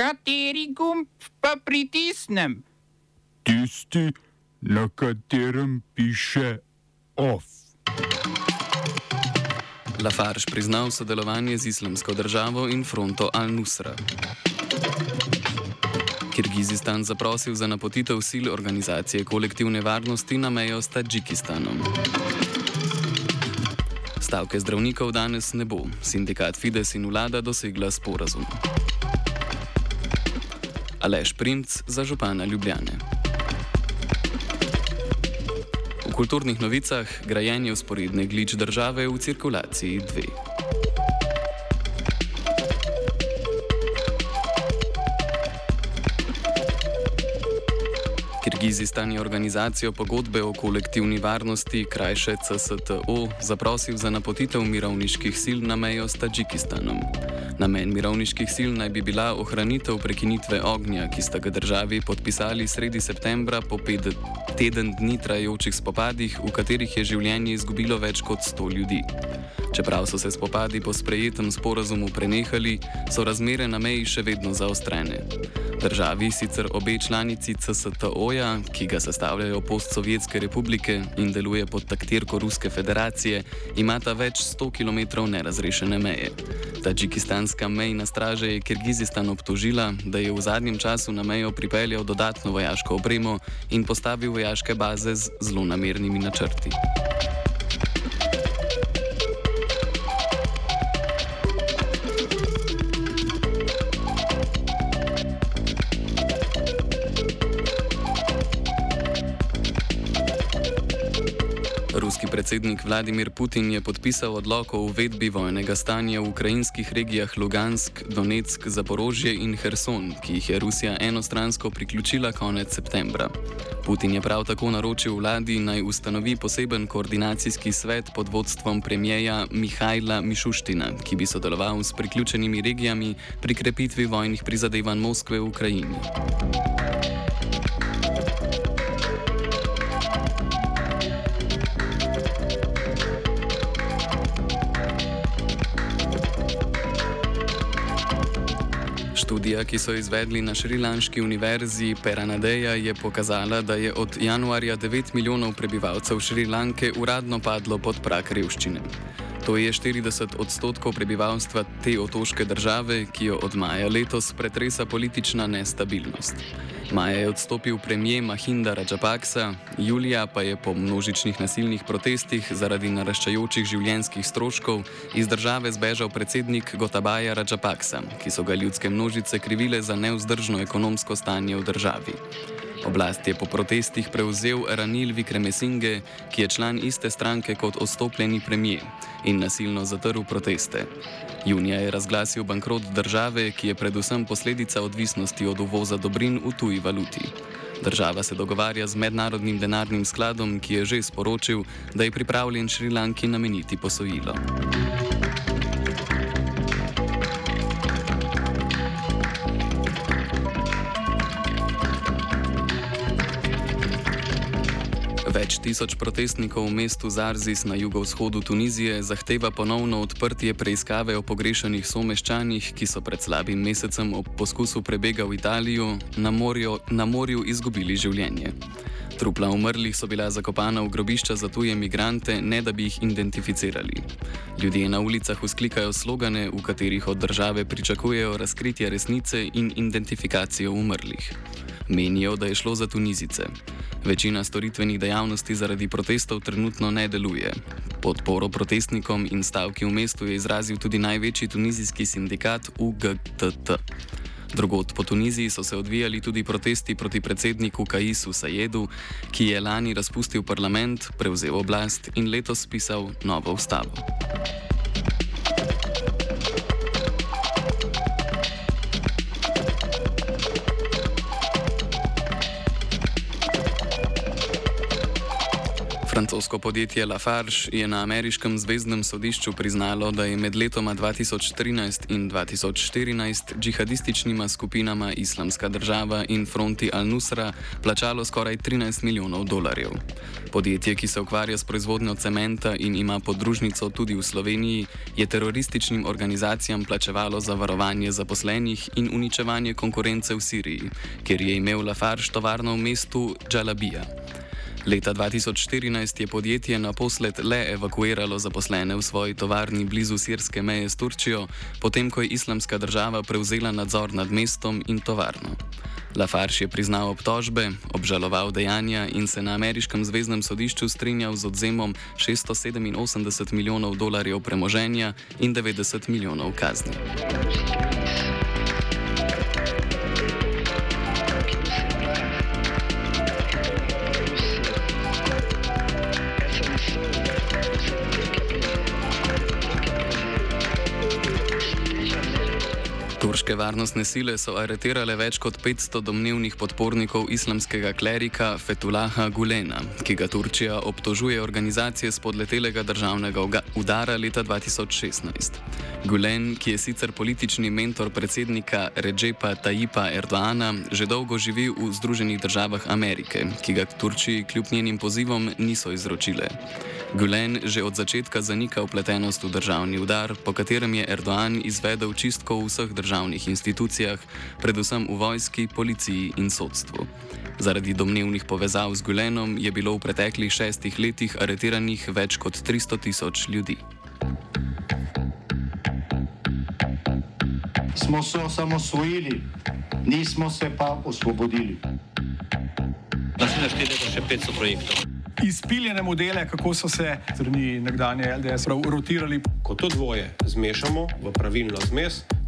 Kateri gumb pa pritisnem? Tisti, na katerem piše OF. Lafarge priznal sodelovanje z islamsko državo in fronto Al-Nusra. Kirgizistan zaprosil za napotitev sil organizacije kolektivne varnosti na mejo s Tadžikistanom. Stavke zdravnikov danes ne bo. Sindikat Fides in vlada dosegla sporazum. Aleš Princ za župana Ljubljane. V kulturnih novicah grajenje usporedne glič države v cirkulaciji 2. Kirgizistan je organizacijo pogodbe o kolektivni varnosti, krajše CSTO, zaprosil za napotitev mirovniških sil na mejo s Tadžikistanom. Namen mirovniških sil naj bi bila ohranitev prekinitve ognja, ki sta ga državi podpisali sredi septembra po teden dni trajajočih spopadih, v katerih je življenje izgubilo več kot 100 ljudi. Čeprav so se spopadi po sprejetem sporazumu prenehali, so razmere na meji še vedno zaostrene. Državi, sicer obe članici CSTO-ja, ki ga sestavljajo postsovjetske republike in deluje pod taktirko Ruske federacije, imata več 100 km nerazrešene meje. Tadžikistanska mejna straža je Kirgizistan obtožila, da je v zadnjem času na mejo pripeljal dodatno vojaško opremo in postavil vojaške baze z zlonamernimi načrti. Predsednik Vladimir Putin je podpisal odlok o uvedbi vojnega stanja v ukrajinskih regijah Lugansk, Donetsk, Zaporožje in Herson, ki jih je Rusija enostransko priključila konec septembra. Putin je prav tako naročil vladi naj ustanovi poseben koordinacijski svet pod vodstvom premijeja Mihajla Mišuština, ki bi sodeloval s priključenimi regijami pri krepitvi vojnih prizadevanj Moskve v Ukrajini. Študija, ki so izvedli na Šrilanški univerzi Peranadeja, je pokazala, da je od januarja 9 milijonov prebivalcev Šrilanke uradno padlo pod prak revščine. To je 40 odstotkov prebivalstva te otoške države, ki jo od maja letos pretresa politična nestabilnost. Maja je odstopil premijer Mahinda Rajapaksa, julija pa je po množičnih nasilnih protestih zaradi naraščajočih življenjskih stroškov iz države zbežal predsednik Gotabaja Rajapaksa, ki so ga ljudske množice krivile za neuzdržno ekonomsko stanje v državi. Oblast je po protestih prevzel Ranil Vikremesinge, ki je član iste stranke kot odstopljeni premijer in nasilno zatrl proteste. Junija je razglasil bankrot države, ki je predvsem posledica odvisnosti od uvoza dobrin v tuji valuti. Država se dogovarja z mednarodnim denarnim skladom, ki je že sporočil, da je pripravljen Šrilanki nameniti posojilo. Več tisoč protestnikov v mestu Zarzis na jugovzhodu Tunizije zahteva ponovno odprtje preiskave o pogrešanih someščanih, ki so pred slabim mesecem ob poskusu prebega v Italijo na morju, na morju izgubili življenje. Trupla umrlih so bila zakopana v grobišča za tuje migrante, ne da bi jih identificirali. Ljudje na ulicah usklikajo slogane, v katerih od države pričakujejo razkritje resnice in identifikacijo umrlih. Menijo, da je šlo za Tunizice. Večina storitvenih dejavnosti zaradi protestov trenutno ne deluje. Podporo protestnikom in stavki v mestu je izrazil tudi največji tunizijski sindikat UGTT. Drugod po Tuniziji so se odvijali tudi protesti proti predsedniku Kaisu Sajedu, ki je lani razpustil parlament, prevzel oblast in letos spisal novo ustavo. Francosko podjetje Lafarge je na ameriškem zvezdnem sodišču priznalo, da je med letoma 2013 in 2014 džihadističnima skupinama Islamska država in Fronti al-Nusra plačalo skoraj 13 milijonov dolarjev. Podjetje, ki se ukvarja s proizvodnjo cementa in ima podružnico tudi v Sloveniji, je terorističnim organizacijam plačevalo za varovanje zaposlenih in uničevanje konkurence v Siriji, kjer je imel Lafarge tovarno v mestu Džalabija. Leta 2014 je podjetje naposled le evakuiralo zaposlene v svoji tovarni blizu sirske meje s Turčijo, potem ko je islamska država prevzela nadzor nad mestom in tovarno. Lafarge je priznal obtožbe, obžaloval dejanja in se na ameriškem zvezdnem sodišču strinjal z odzemom 687 milijonov dolarjev premoženja in 90 milijonov kazni. Turške varnostne sile so aretirale več kot 500 domnevnih podpornikov islamskega klerika Fetulaha Gulena, ki ga Turčija obtožuje organizacije spodletelega državnega udara leta 2016. Gulen, ki je sicer politični mentor predsednika Ređepa Tajipa Erdoana, že dolgo živi v Združenih državah Amerike, ki ga Turčiji kljub njenim pozivom niso izročile. Gulen že od začetka zanika upletenost v državni udar, po katerem je Erdoan izvedel čistko v vseh državnih institucijah, predvsem v vojski, policiji in sodstvu. Zaradi domnevnih povezav z Gulenom je bilo v preteklih šestih letih aretiranih več kot 300 tisoč ljudi. Smo se osamosvojili, nismo se pa osvobodili. Naslednje število je še 500 projektov izpiljene modele, kako so se strani nekdanje LDS rotirali. Ko to dvoje zmešamo v pravilno zmes,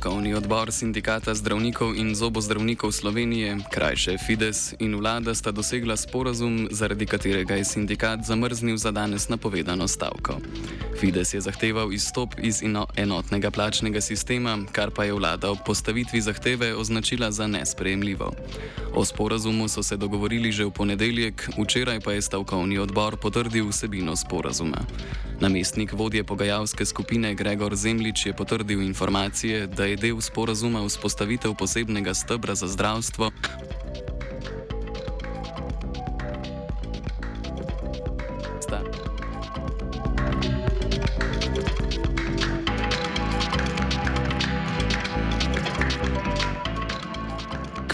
Stavkovni odbor sindikata zdravnikov in zobozdravnikov Slovenije, krajše Fides in vlada sta dosegla sporazum, zaradi katerega je sindikat zamrznil za danes napovedano stavko. Fides je zahteval izstop iz enotnega plačnega sistema, kar pa je vlada ob postavitvi zahteve označila za nesprejemljivo. O sporazumu so se dogovorili že v ponedeljek, včeraj pa je stavkovni odbor potrdil vsebino sporazuma. Namestnik vodje pogajalske skupine Gregor Zemlič je potrdil informacije, da je del sporazuma vzpostavitev posebnega stebra za zdravstvo.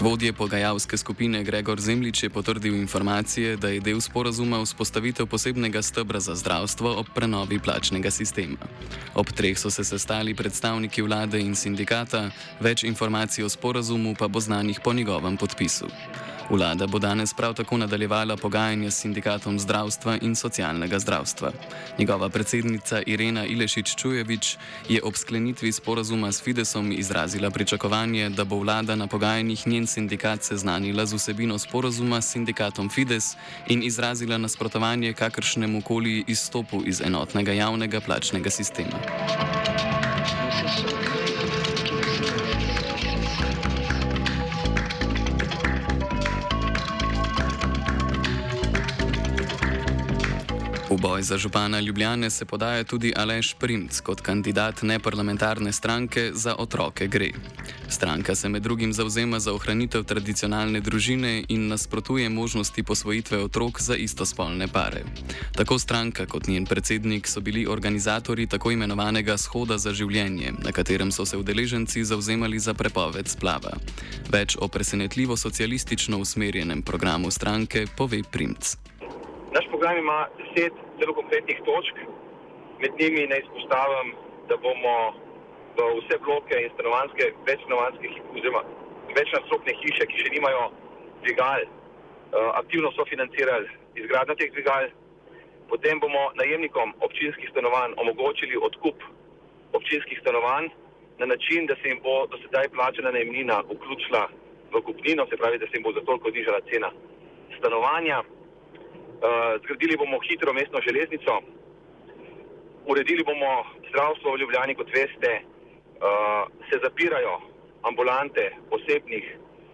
Vodje pogajalske skupine Gregor Zemlič je potrdil informacije, da je del sporazuma vzpostavitev posebnega stebra za zdravstvo ob prenovi plačnega sistema. Ob treh so se sestali predstavniki vlade in sindikata, več informacij o sporazumu pa bo znanih po njegovem podpisu. Vlada bo danes prav tako nadaljevala pogajanja s sindikatom zdravstva in socialnega zdravstva. Njegova predsednica Irena Ilešič-Čujevič je ob sklenitvi sporazuma s Fidesom izrazila pričakovanje, da bo vlada na pogajanjih njen sindikat seznanila z vsebino sporazuma s sindikatom Fides in izrazila nasprotovanje kakršnemu koli izstopu iz enotnega javnega plačnega sistema. V boj za župana Ljubljane se podaja tudi Aleš Primc kot kandidat neparlamentarne stranke za otroke gre. Stranka se med drugim zauzema za ohranitev tradicionalne družine in nasprotuje možnosti posvojitve otrok za istospolne pare. Tako stranka kot njen predsednik so bili organizatori tako imenovanega Shoda za življenje, na katerem so se udeleženci zauzemali za prepoved splava. Več o presenetljivo socialistično usmerjenem programu stranke pove Primc. Naš program ima deset zelo konkretnih točk, med njimi naj izpostavim, da bomo v vse bloke in stanovanske, večstanovanske, oziroma večnastropne hiše, ki še nimajo dvigal, eh, aktivno sofinancirali izgradnjo teh dvigal. Potem bomo najemnikom občinskih stanovanj omogočili odkup občinskih stanovanj na način, da se jim bo do sedaj plačana najemnina vključila v kupnino, se pravi, da se jim bo za toliko znižala cena stanovanja. Uh, zgradili bomo hitro mestno železnico, uredili bomo zdravstvo v Ljubljani, kot veste, uh, se zapirajo ambulante posebnih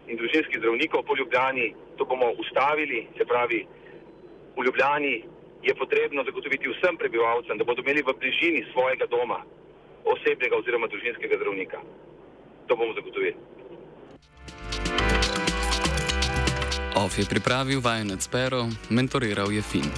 in družinskih zdravnikov po Ljubljani, to bomo ustavili, se pravi, v Ljubljani je potrebno zagotoviti vsem prebivalcem, da bodo imeli v bližini svojega doma osebnega oziroma družinskega zdravnika. To bomo zagotovili. OF je pripravil vajenec Pero, mentoriral je Fin.